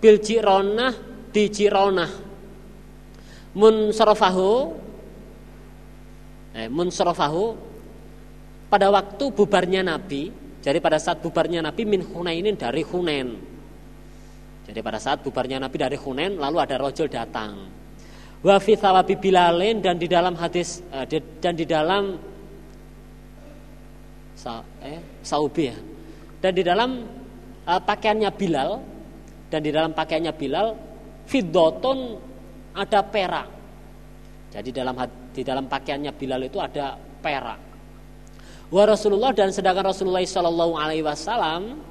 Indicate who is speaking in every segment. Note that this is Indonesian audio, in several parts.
Speaker 1: bil Jironah di Jironah. Munsarafahu eh, munsarafahu pada waktu bubarnya Nabi jadi pada saat bubarnya Nabi min Hunainin dari Hunain. Jadi pada saat bubarnya Nabi dari Hunain lalu ada rojul datang. Wa fi thawabi Bilalin dan di dalam hadis eh, dan di dalam eh, saubi ya. Dan di dalam uh, pakaiannya Bilal dan di dalam pakaiannya Bilal fidotun ada perak. Jadi dalam di dalam pakaiannya Bilal itu ada perak. Wa Rasulullah dan sedangkan Rasulullah Shallallahu Alaihi Wasallam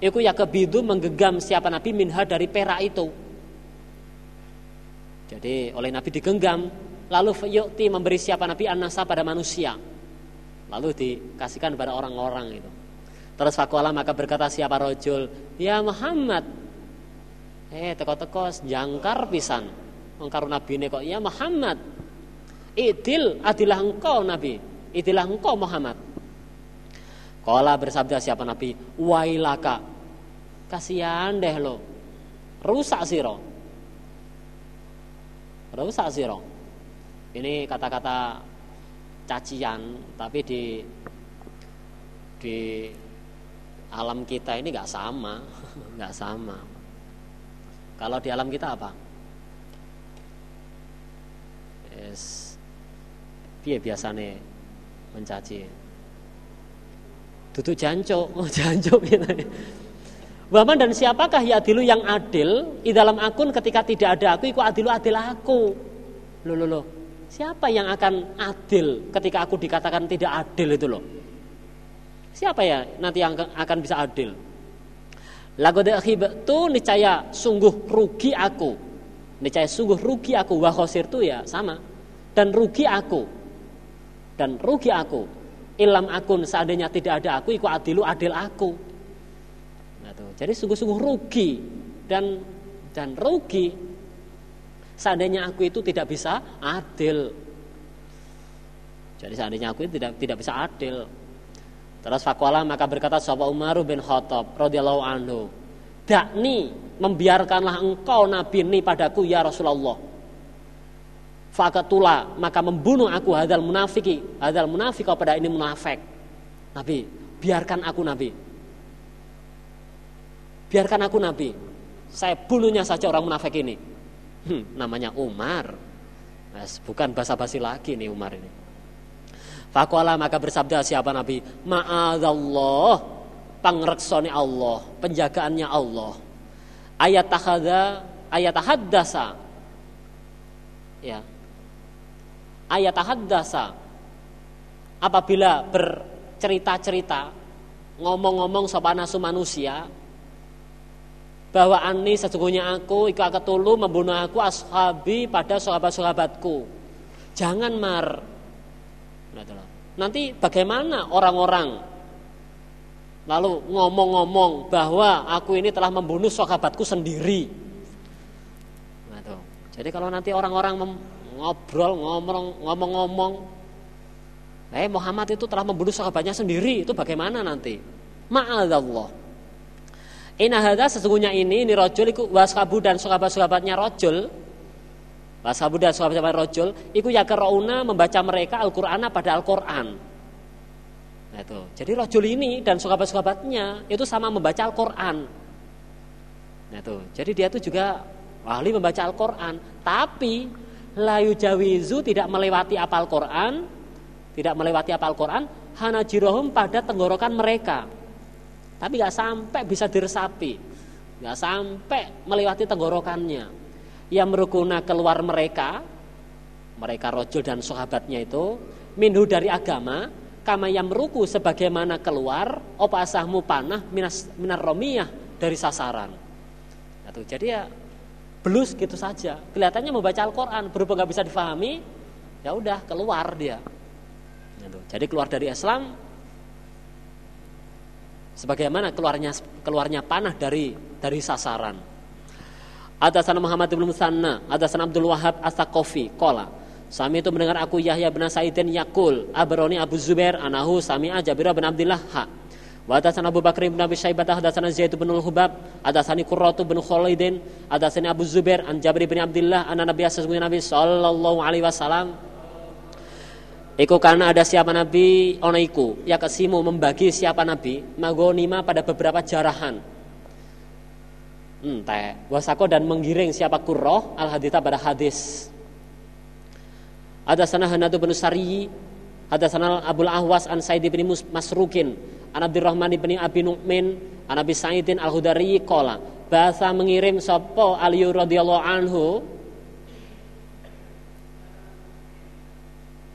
Speaker 1: itu ya kebidu menggenggam siapa Nabi minha dari perak itu. Jadi oleh Nabi digenggam, lalu yukti memberi siapa Nabi anasa pada manusia, lalu dikasihkan pada orang-orang itu. Terus fakuala maka berkata siapa rojul, ya Muhammad, eh teko-teko jangkar pisan. Nabi ini kok ya Muhammad idil adilah engkau nabi. Idilah engkau Muhammad. Kala bersabda siapa nabi wailaka kasihan deh lo. Rusak siro. Rusak siro. Ini kata-kata cacian tapi di di alam kita ini nggak sama nggak sama kalau di alam kita apa? Yes. piye biasane mencaci? Duduk janco oh janco gitu. Waman dan siapakah ya adilu yang adil? Di dalam akun ketika tidak ada aku ikut adilu adil aku. Loh loh loh. Siapa yang akan adil ketika aku dikatakan tidak adil itu loh? Siapa ya nanti yang akan bisa adil lagu itu niscaya sungguh rugi aku. Niscaya sungguh rugi aku. Wahosir itu ya sama. Dan rugi aku. Dan rugi aku. Ilam akun seandainya tidak ada aku ikut adilu adil aku. Nah, tuh. jadi sungguh-sungguh rugi. Dan dan rugi. Seandainya aku itu tidak bisa adil. Jadi seandainya aku itu tidak tidak bisa adil. Terus fakwala maka berkata sahabat Umar bin Khattab radhiyallahu anhu dakni membiarkanlah engkau nabi ini padaku ya Rasulullah. Fakatula maka membunuh aku hadal munafiki. Hadal munafik kepada ini munafik. Nabi biarkan aku Nabi. Biarkan aku Nabi. Saya bunuhnya saja orang munafik ini. Hmm, namanya Umar. Bukan basa-basi lagi nih Umar ini. Fakwala maka bersabda siapa Nabi? Ma'adallah Pangreksoni Allah Penjagaannya Allah. Ayat tahada Ayat tahaddasa Ya. Ayat haddasa apabila bercerita-cerita ngomong-ngomong sopan nasu manusia bahwa ani sesungguhnya aku ika ketulu membunuh aku ashabi pada sahabat-sahabatku. Jangan mar. Nanti bagaimana orang-orang lalu ngomong-ngomong bahwa aku ini telah membunuh sahabatku sendiri nah, jadi kalau nanti orang-orang ngobrol, ngomong, ngomong-ngomong. Eh Muhammad itu telah membunuh sahabatnya sendiri. Itu bagaimana nanti? Ma'adallah. Inna hadha sesungguhnya ini ini rojul iku waskabu dan sahabat-sahabatnya rojul waskabu dan sahabat-sahabat rojul iku yakarauna membaca mereka Al-Qur'ana pada Al-Qur'an. Nah, itu. Jadi rojul ini dan sahabat-sahabatnya itu sama membaca Al-Qur'an. Nah, itu. Jadi dia itu juga ahli membaca Al-Qur'an, tapi layu jawizu tidak melewati apal Quran, tidak melewati apal Quran, hana jirohum pada tenggorokan mereka. Tapi nggak sampai bisa diresapi, nggak sampai melewati tenggorokannya. Yang merukuna keluar mereka, mereka rojul dan sahabatnya itu, minhu dari agama, kama yang meruku sebagaimana keluar opasahmu panah minas minar romiyah dari sasaran. Nah, jadi ya belus gitu saja. Kelihatannya membaca Al-Quran, berhubung nggak bisa difahami, ya udah keluar dia. Gitu. Jadi keluar dari Islam, sebagaimana keluarnya keluarnya panah dari dari sasaran. Ada sana Muhammad bin Musanna, sana Abdul Wahab As-Saqafi, kola. Sami itu mendengar aku Yahya bin Sa'idin Yakul, Abroni Abu Zubair, anahu sami Jabir bin Abdullah ha. Wa hadatsana Abu Bakar bin Abi Syaibah hadatsana Zaid bin Al-Hubab hadatsani Qurratu bin Khalidin hadatsani Abu Zubair an Jabir bin Abdullah anna Nabi sallallahu Nabi sallallahu alaihi wasallam. Iku karena ada siapa Nabi ono iku. Ya kesimu membagi siapa Nabi magonima pada beberapa jarahan. Ente wasako dan menggiring siapa kurroh al hadita pada hadis ada sana Hanatu bin Sari ada sana Abul Ahwas an Said bin Masrukin An Abdurrahman bin Abi Nu'min An Abi Sa'idin Al-Hudari Kola Bahasa mengirim Sopo Aliyu radhiyallahu anhu?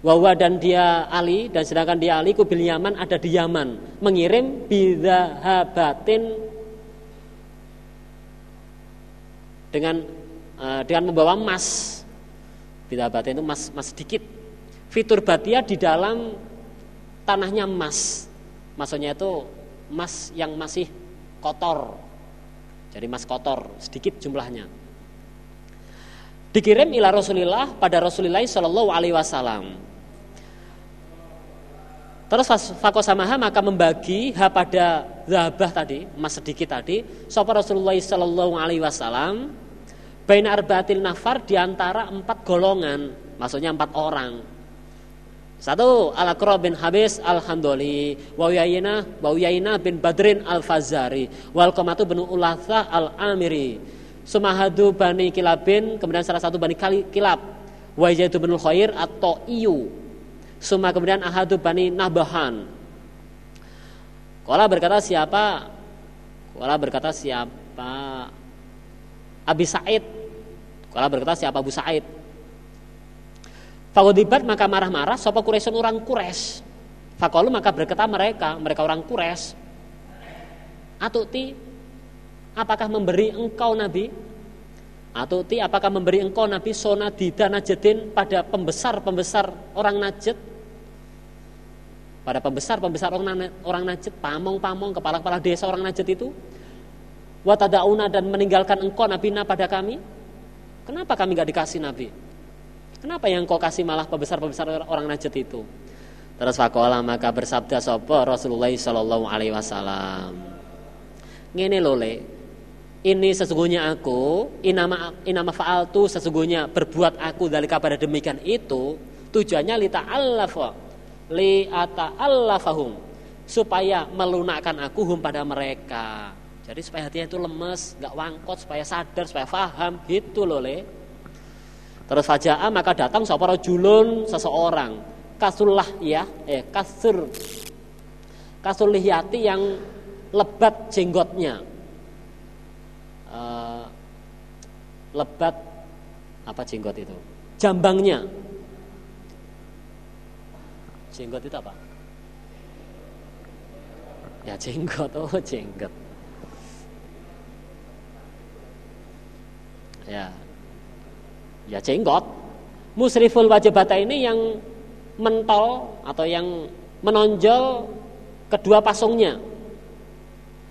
Speaker 1: Wawa dan dia Ali dan sedangkan dia Ali kubil Yaman ada di Yaman. Mengirim bidahabatin dengan uh, dengan membawa emas bidahabatin itu emas emas sedikit. Fitur batia di dalam tanahnya emas maksudnya itu emas yang masih kotor. Jadi emas kotor sedikit jumlahnya. Dikirim ila Rasulillah pada Rasulullah Shallallahu Alaihi Wasallam. Terus fakosamaha maka membagi ha pada zahabah tadi emas sedikit tadi sapa Rasulullah Shallallahu Alaihi Wasallam bain arbaatil nafar di antara empat golongan maksudnya empat orang. Satu al bin Habis Al-Handoli wa Uyayna wa Uyayna bin Badrin Al-Fazari wal Qamatu bin Ulatha Al-Amiri Sumahadu Bani Kilabin kemudian salah satu Bani Kilab wa Yaitu bin Khair atau Iyu Suma kemudian Ahadu Bani Nabahan Kala berkata siapa? Kala berkata siapa Abi Said Kala berkata siapa Abu Said Fakodibat maka marah-marah Sopo Quraisy orang Quraisy. Fakolu maka berkata mereka, mereka orang Quraisy. Atuti, apakah memberi engkau Nabi? Atuti, apakah memberi engkau Nabi sona dana jedin pada pembesar-pembesar orang Najd? Pada pembesar-pembesar orang, orang Najd, pamong-pamong, kepala-kepala desa orang Najd itu? Watadauna dan meninggalkan engkau Nabi pada kami? Kenapa kami gak dikasih Nabi? Kenapa yang kau kasih malah pembesar-pembesar orang Najd itu? Terus fakola maka bersabda sopo Rasulullah Shallallahu Alaihi Wasallam. Ngene lole, ini sesungguhnya aku inama inama tu sesungguhnya berbuat aku dari kabar demikian itu tujuannya lita allafa li ata supaya melunakkan aku hum pada mereka. Jadi supaya hatinya itu lemes, nggak wangkot, supaya sadar, supaya faham gitu loh le. Terus fajaa maka datang sapa julun seseorang. Kasullah ya eh kasur. Lihyati yang lebat jenggotnya. Uh, lebat apa jenggot itu? Jambangnya. Jenggot itu apa? Ya jenggot oh jenggot ya. Ya jenggot. Musriful wajibata ini yang mentol atau yang menonjol kedua pasungnya.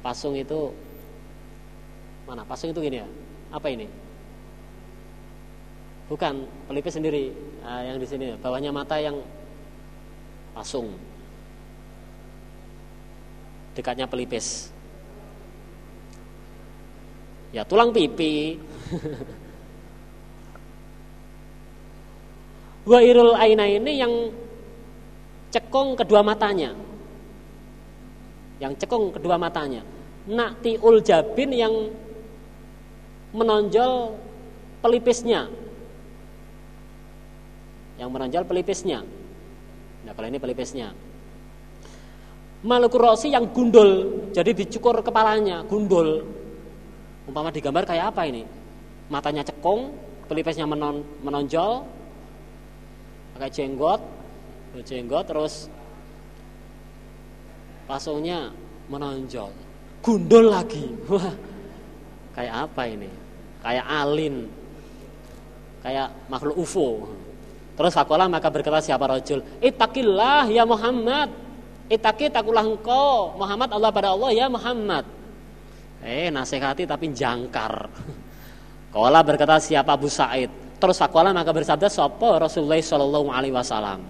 Speaker 1: Pasung itu mana? Pasung itu gini ya. Apa ini? Bukan pelipis sendiri. Nah, yang di sini bawahnya mata yang pasung. Dekatnya pelipis ya tulang pipi Wairul aina ini yang cekung kedua matanya. Yang cekung kedua matanya. Naktiul jabin yang menonjol pelipisnya. Yang menonjol pelipisnya. Nah, kalau ini pelipisnya. Malukurosi yang gundul, jadi dicukur kepalanya, gundul. Umpama digambar kayak apa ini? Matanya cekung, pelipisnya menon, menonjol, pakai jenggot jenggot terus pasungnya menonjol. Gundul lagi. Wah kayak apa ini? Kayak alin kayak makhluk UFO terus fakolah maka berkata siapa rojul itakillah ya Muhammad. Itaki takulah engkau. Muhammad Allah pada Allah ya Muhammad eh nasihati tapi jangkar Kola berkata siapa Abu Said Terus fakola maka bersabda sopo Rasulullah Shallallahu Alaihi Wasallam.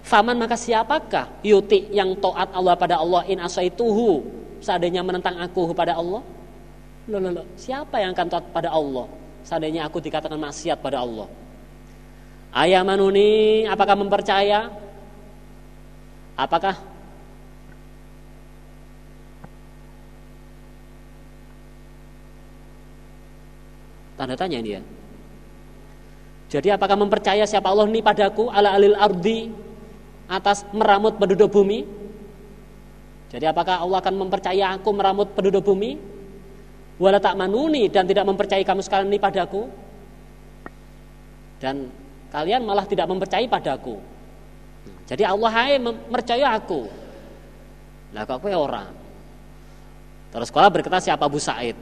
Speaker 1: Faman maka siapakah yuti yang taat Allah pada Allah in asaituhu seandainya menentang aku pada Allah? Loh, loh, loh. Siapa yang akan taat pada Allah seandainya aku dikatakan maksiat pada Allah? Ayah manuni apakah mempercaya? Apakah Tanda tanya dia. Jadi apakah mempercaya siapa Allah ini padaku ala alil ardi atas meramut penduduk bumi? Jadi apakah Allah akan mempercaya aku meramut penduduk bumi? Wala tak manuni dan tidak mempercayai kamu sekalian ini padaku? Dan kalian malah tidak mempercayai padaku. Jadi Allah hai mempercaya aku. Lah kok kowe ora? Terus sekolah berkata siapa Abu Said?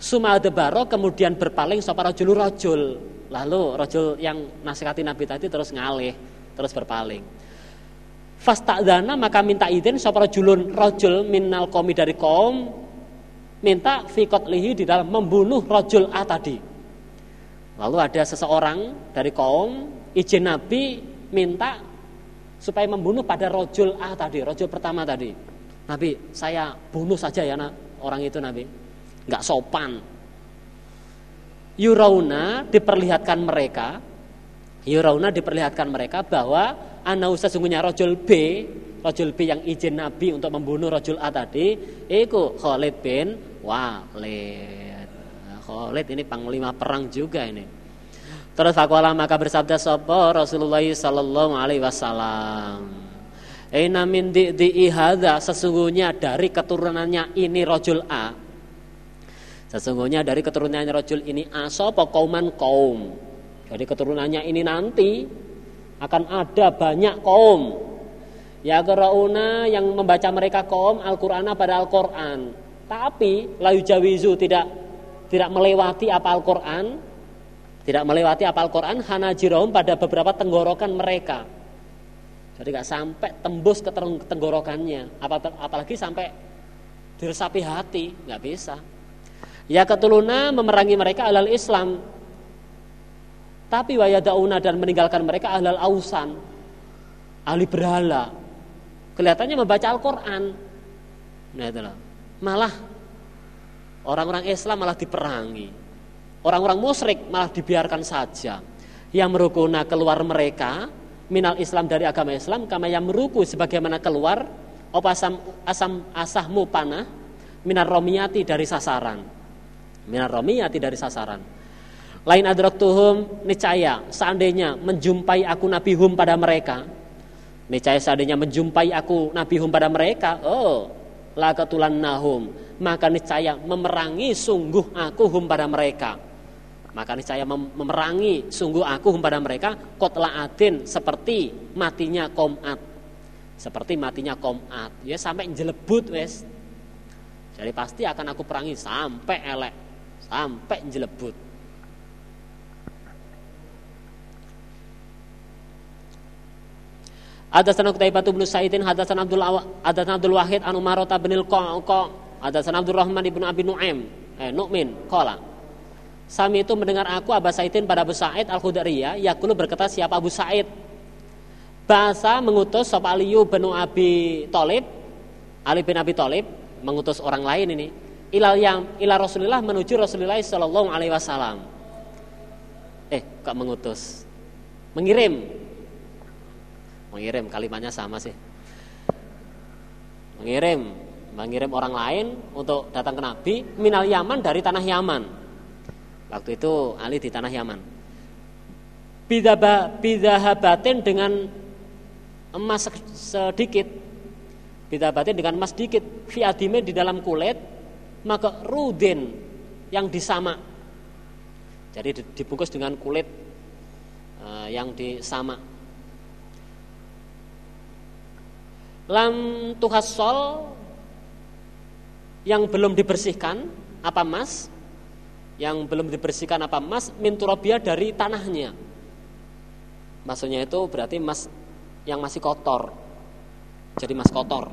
Speaker 1: Suma adebaro kemudian berpaling sapa rajul rajul. Lalu rajul yang nasihati Nabi tadi terus ngalih, terus berpaling. Fasta'dana maka minta izin sapa rajulun rajul minal qomi dari kaum minta fikot lihi di dalam membunuh rajul A tadi. Lalu ada seseorang dari kaum izin Nabi minta supaya membunuh pada rojul A tadi, rojul pertama tadi. Nabi, saya bunuh saja ya orang itu Nabi nggak sopan. Yurauna diperlihatkan mereka, Yurauna diperlihatkan mereka bahwa anau sesungguhnya rojul B, rojul B yang izin Nabi untuk membunuh rojul A tadi, itu Khalid bin Walid. Khalid ini panglima perang juga ini. Terus fakulah maka bersabda sopo Rasulullah Sallallahu Alaihi Wasallam. Eina min sesungguhnya dari keturunannya ini rojul A Sesungguhnya dari keturunannya rojul ini asopo kauman kaum. Dari keturunannya ini nanti akan ada banyak kaum. Ya gerauna yang membaca mereka kaum Al-Qur'an pada Al-Qur'an. Tapi layu jawizu tidak tidak melewati apa Al-Qur'an, tidak melewati apa Al-Qur'an hanajirahum pada beberapa tenggorokan mereka. Jadi nggak sampai tembus ke tenggorokannya, apalagi sampai diresapi hati, nggak bisa. Ya ketuluna memerangi mereka alal Islam. Tapi wayadauna dan meninggalkan mereka ahlal ausan. Ahli berhala. Kelihatannya membaca Al-Quran. Nah. Malah orang-orang Islam malah diperangi. Orang-orang musyrik malah dibiarkan saja. Yang merukuna keluar mereka minal Islam dari agama Islam kama yang meruku sebagaimana keluar opasam asam asahmu panah minar romiyati dari sasaran minar romiyati dari sasaran. Lain tuhum niscaya seandainya menjumpai aku Nabi Hum pada mereka. Niscaya seandainya menjumpai aku Nabi Hum pada mereka, oh, ketulan nahum, maka niscaya memerangi sungguh aku hum pada mereka. Maka niscaya memerangi sungguh aku hum pada mereka kotla adin seperti matinya komat. Seperti matinya komat. Ya sampai jelebut wes. Jadi pasti akan aku perangi sampai elek sampai jelebut. Ada sana Qutaibah bin Sa'idin, ada sana Abdul ada sana Abdul Wahid an Umar bin Al-Qaqa, ada sana Abdul Rahman bin Abi Nuaim, eh Nu'min, qala. Sami itu mendengar aku Abu Sa'idin pada Abu Sa'id Al-Khudairiyah, yakulu berkata siapa Abu Sa'id? Bahasa mengutus sapa Aliyu bin Abi Thalib, Ali bin Abi Thalib mengutus orang lain ini ilal yang ila Rasulillah menuju Rasulullah Shallallahu Alaihi Wasallam. Eh, kok mengutus? Mengirim. Mengirim kalimatnya sama sih. Mengirim, mengirim orang lain untuk datang ke Nabi minal Yaman dari tanah Yaman. Waktu itu Ali di tanah Yaman. Bidahabatin dengan emas sedikit. Bidahabatin dengan emas sedikit. Fiadime di dalam kulit maka rudin yang disama jadi dibungkus dengan kulit uh, yang disama lam tuhassol yang belum dibersihkan apa mas yang belum dibersihkan apa mas minturobia dari tanahnya. Maksudnya itu berarti mas yang masih kotor. Jadi mas kotor.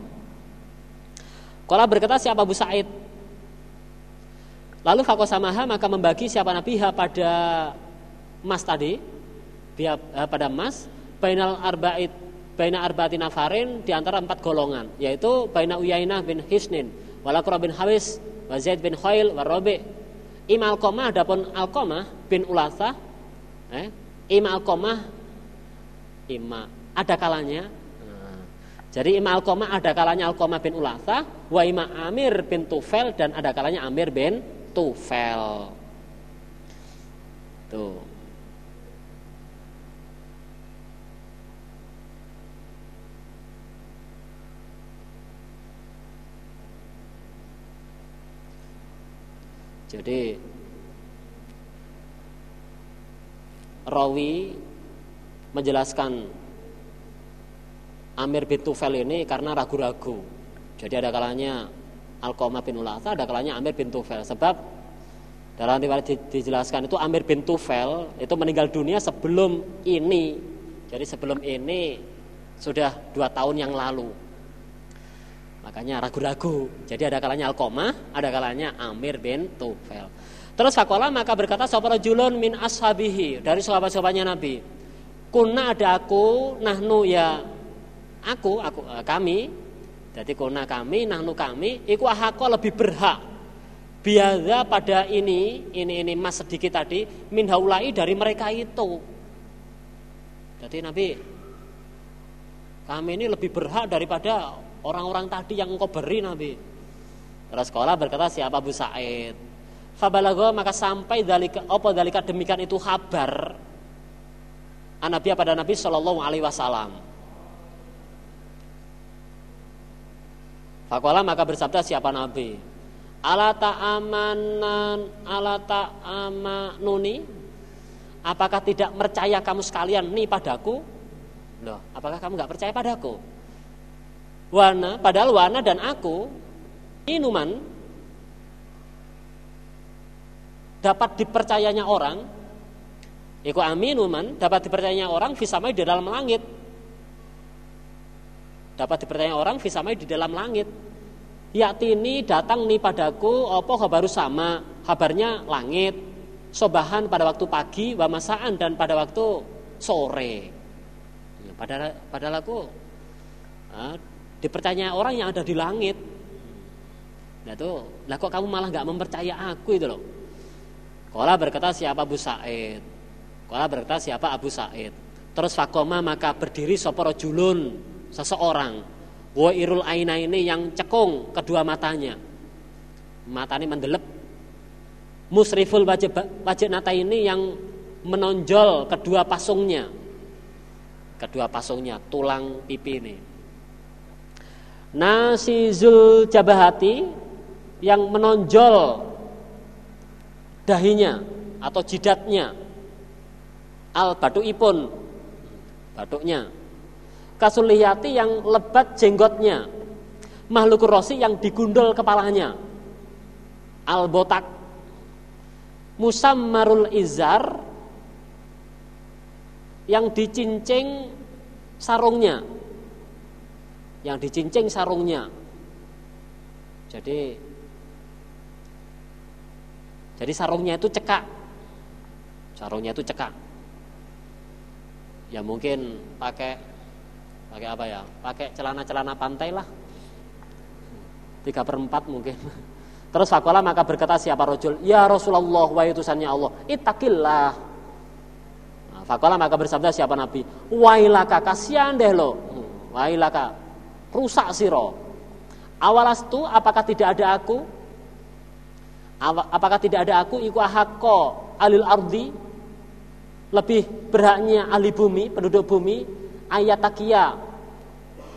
Speaker 1: Kalau berkata siapa Abu Said Lalu fakosamaha maka membagi siapa nabiha pada emas tadi, dia, eh, pada emas, bainal arba'id baina arba'ati nafarin di antara empat golongan yaitu baina Uyainah bin Hisnin Walaqra bin Hawis wa Zaid bin Khail wa Rabi. Im Alqamah adapun Alqamah bin Ulatha eh, Im Alqamah Ima ada kalanya nah, jadi Ima Alqamah ada kalanya Alqamah bin Ulatha wa Ima Amir bin Tufel dan ada kalanya Amir bin Tufel tuh Jadi rawi menjelaskan Amir bin Tufel ini karena ragu-ragu. Jadi ada kalanya Alqamah bin Ulatha, ada kalanya Amir bin Tufel. Sebab dalam riwayat dijelaskan itu Amir bin Tufel itu meninggal dunia sebelum ini. Jadi sebelum ini sudah dua tahun yang lalu. Makanya ragu-ragu. Jadi ada kalanya Alkomah, ada kalanya Amir bin Tufel. Terus fakola maka berkata sapa julun min ashabihi dari sahabat-sahabatnya Nabi. Kuna ada aku, nahnu ya aku, aku eh, kami. Jadi kuna kami, nahnu kami, iku ahako lebih berhak. Biada pada ini, ini ini mas sedikit tadi, min haulai dari mereka itu. Jadi Nabi, kami ini lebih berhak daripada orang-orang tadi yang engkau beri Nabi. Terus sekolah berkata siapa Abu Sa'id. Fabalago maka sampai dalika apa dalika demikian itu kabar Nabi pada Nabi Shallallahu Alaihi Wasallam. Fakola maka bersabda siapa Nabi? Ala ta'amanan ala ta'amanuni Apakah tidak percaya kamu sekalian nih padaku? Loh, apakah kamu nggak percaya padaku? Wana, padahal Wana dan aku minuman dapat dipercayanya orang Iku aminuman dapat dipercayanya orang fisamai di dalam langit. Dapat dipercayanya orang fisamai di dalam langit. Yaktini datang nih padaku opo baru sama kabarnya langit sobahan pada waktu pagi wa masaan dan pada waktu sore. Padahal, padahal aku ah, dipercaya orang yang ada di langit. Nah itu, lah kok kamu malah nggak mempercaya aku itu loh. Kala berkata siapa Abu Said. Kala berkata siapa Abu Said. Terus fakoma maka berdiri soporo julun seseorang. Irul aina ini yang cekung kedua matanya. Matanya mendelep. Musriful wajib, wajib nata ini yang menonjol kedua pasungnya. Kedua pasungnya, tulang pipi ini nasizul jabahati yang menonjol dahinya atau jidatnya al batu ipun batuknya kasuliyati yang lebat jenggotnya makhluk rosi yang digundul kepalanya al botak musammarul izar yang dicincing sarungnya yang dicincing sarungnya. Jadi jadi sarungnya itu cekak. Sarungnya itu cekak. Ya mungkin pakai pakai apa ya? Pakai celana-celana pantai lah. Tiga per empat mungkin. Terus fakola maka berkata siapa rojul? Ya Rasulullah wa utusannya Allah. Itakillah. Nah, fakola maka bersabda siapa Nabi? Wailaka kasihan deh lo. Hmm, wailaka rusak siro. Awalas tu apakah tidak ada aku? Apakah tidak ada aku iku ahakko alil ardi lebih berhaknya ahli bumi, penduduk bumi ayat takia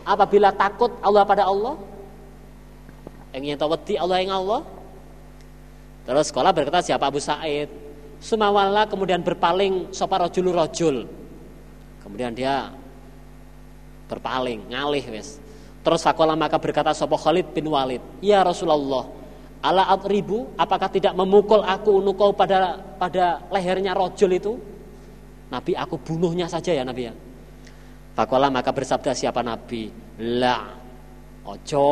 Speaker 1: apabila takut Allah pada Allah ingin tawati Allah yang Allah terus sekolah berkata siapa Abu Said Sumawala kemudian berpaling sopa rojul rojul kemudian dia berpaling ngalih wes Terus fakola maka berkata sopo Khalid bin Walid, Ya Rasulullah, ala ribu, apakah tidak memukul aku nukau pada pada lehernya rojul itu? Nabi aku bunuhnya saja ya Nabi ya. Fakola maka bersabda siapa Nabi? La, ojo.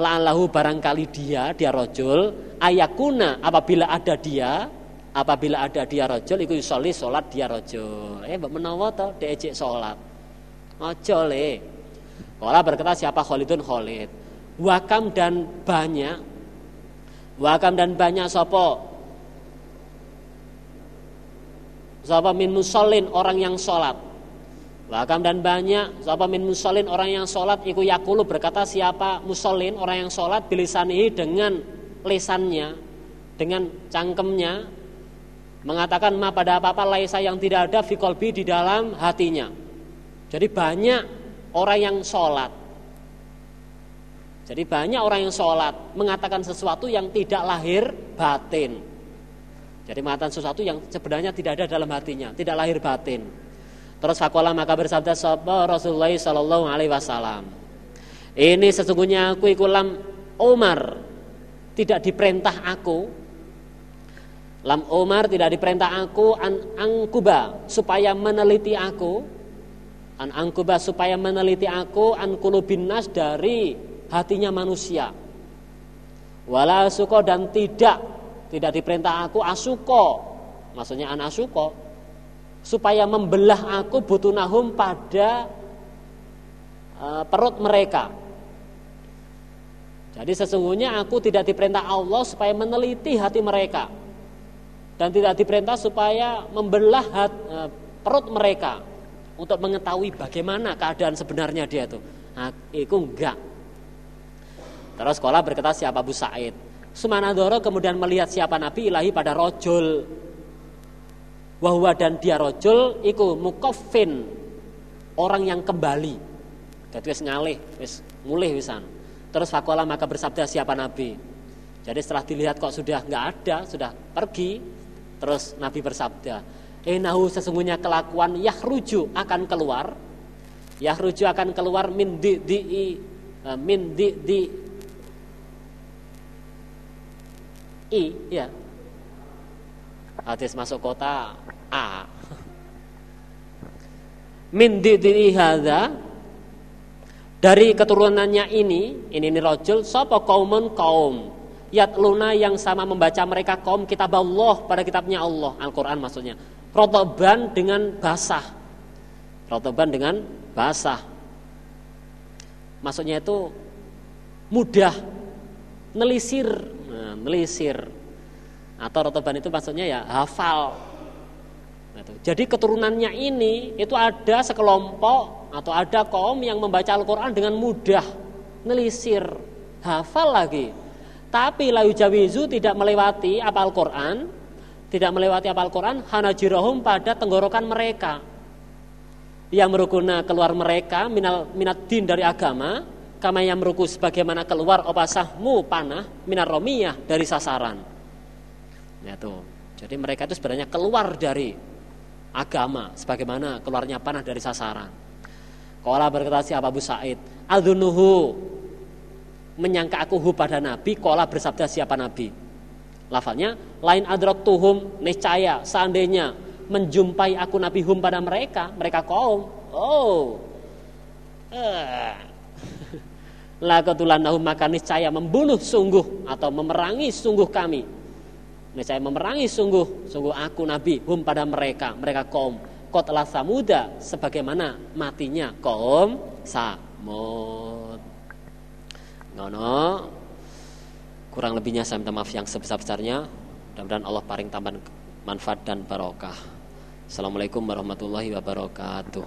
Speaker 1: lahu barangkali dia, dia rojul, ayakuna apabila ada dia, apabila ada dia rojul, itu soli sholat dia rojul. Eh, menawa toh diejek sholat. Ojo le. Kala berkata siapa Khalidun Khalid. Wakam dan banyak. Wakam dan banyak sopo. Sopo min musallin orang yang sholat. Wakam dan banyak Sopo min musallin orang yang sholat Iku yakulu berkata siapa musallin orang yang sholat bilisanihi dengan lesannya dengan cangkemnya mengatakan ma pada apa-apa laisa yang tidak ada fikolbi di dalam hatinya. Jadi banyak orang yang sholat. Jadi banyak orang yang sholat mengatakan sesuatu yang tidak lahir batin. Jadi mengatakan sesuatu yang sebenarnya tidak ada dalam hatinya, tidak lahir batin. Terus fakola maka bersabda sapa Rasulullah Shallallahu Alaihi Wasallam. Ini sesungguhnya aku ikulam Umar. Tidak diperintah aku. Lam Umar tidak diperintah aku an angkuba supaya meneliti aku. An angkuba supaya meneliti aku an kulubinas dari hatinya manusia. Wala suko dan tidak tidak diperintah aku asuko. Maksudnya an asuko supaya membelah aku butunahum pada uh, perut mereka. Jadi sesungguhnya aku tidak diperintah Allah supaya meneliti hati mereka dan tidak diperintah supaya membelah e, perut mereka untuk mengetahui bagaimana keadaan sebenarnya dia itu. Nah, itu enggak. Terus sekolah berkata siapa Abu Said. Sumanadoro kemudian melihat siapa Nabi ilahi pada rojul. Wahwa dan dia rojul iku mukofin orang yang kembali. Jadi wis ngalih, wis mulih wisan. Terus fakola maka bersabda siapa Nabi. Jadi setelah dilihat kok sudah nggak ada, sudah pergi, Terus Nabi bersabda, "Enahu sesungguhnya kelakuan yahruju akan keluar. Yahruju akan keluar min di di e, min di di i ya. Hadis masuk kota A. Min di di hadza dari keturunannya ini, ini ini rojul, sapa kaumun kaum yatluna yang sama membaca mereka kaum kitab Allah pada kitabnya Allah Al-Quran maksudnya. Rotoban dengan basah. Rotoban dengan basah. Maksudnya itu mudah nelisir nah, nelisir atau rotoban itu maksudnya ya hafal. Nah, jadi keturunannya ini itu ada sekelompok atau ada kaum yang membaca Al-Quran dengan mudah. Nelisir hafal lagi. Tapi layu jawizu tidak melewati apal Quran, tidak melewati apal Quran, hanajirohum pada tenggorokan mereka. Yang merukuna keluar mereka minal minat din dari agama, kama yang meruku sebagaimana keluar opasahmu panah minar romiyah dari sasaran. Ya tuh. Jadi mereka itu sebenarnya keluar dari agama sebagaimana keluarnya panah dari sasaran. Kala berkata si Abu Said, Adhunuhu menyangka aku hu pada Nabi, kola bersabda siapa Nabi. Lafalnya, lain adrok tuhum, niscaya, seandainya menjumpai aku Nabi hum pada mereka, mereka kaum. Oh, eh. Lakutulan nahum maka niscaya membunuh sungguh atau memerangi sungguh kami. Niscaya memerangi sungguh, sungguh aku Nabi hum pada mereka, mereka kaum. Kotlah samuda sebagaimana matinya kaum Samud. Ngono. Kurang lebihnya saya minta maaf yang sebesar-besarnya. Mudah-mudahan Allah paring tambahan manfaat dan barokah. Assalamualaikum warahmatullahi wabarakatuh.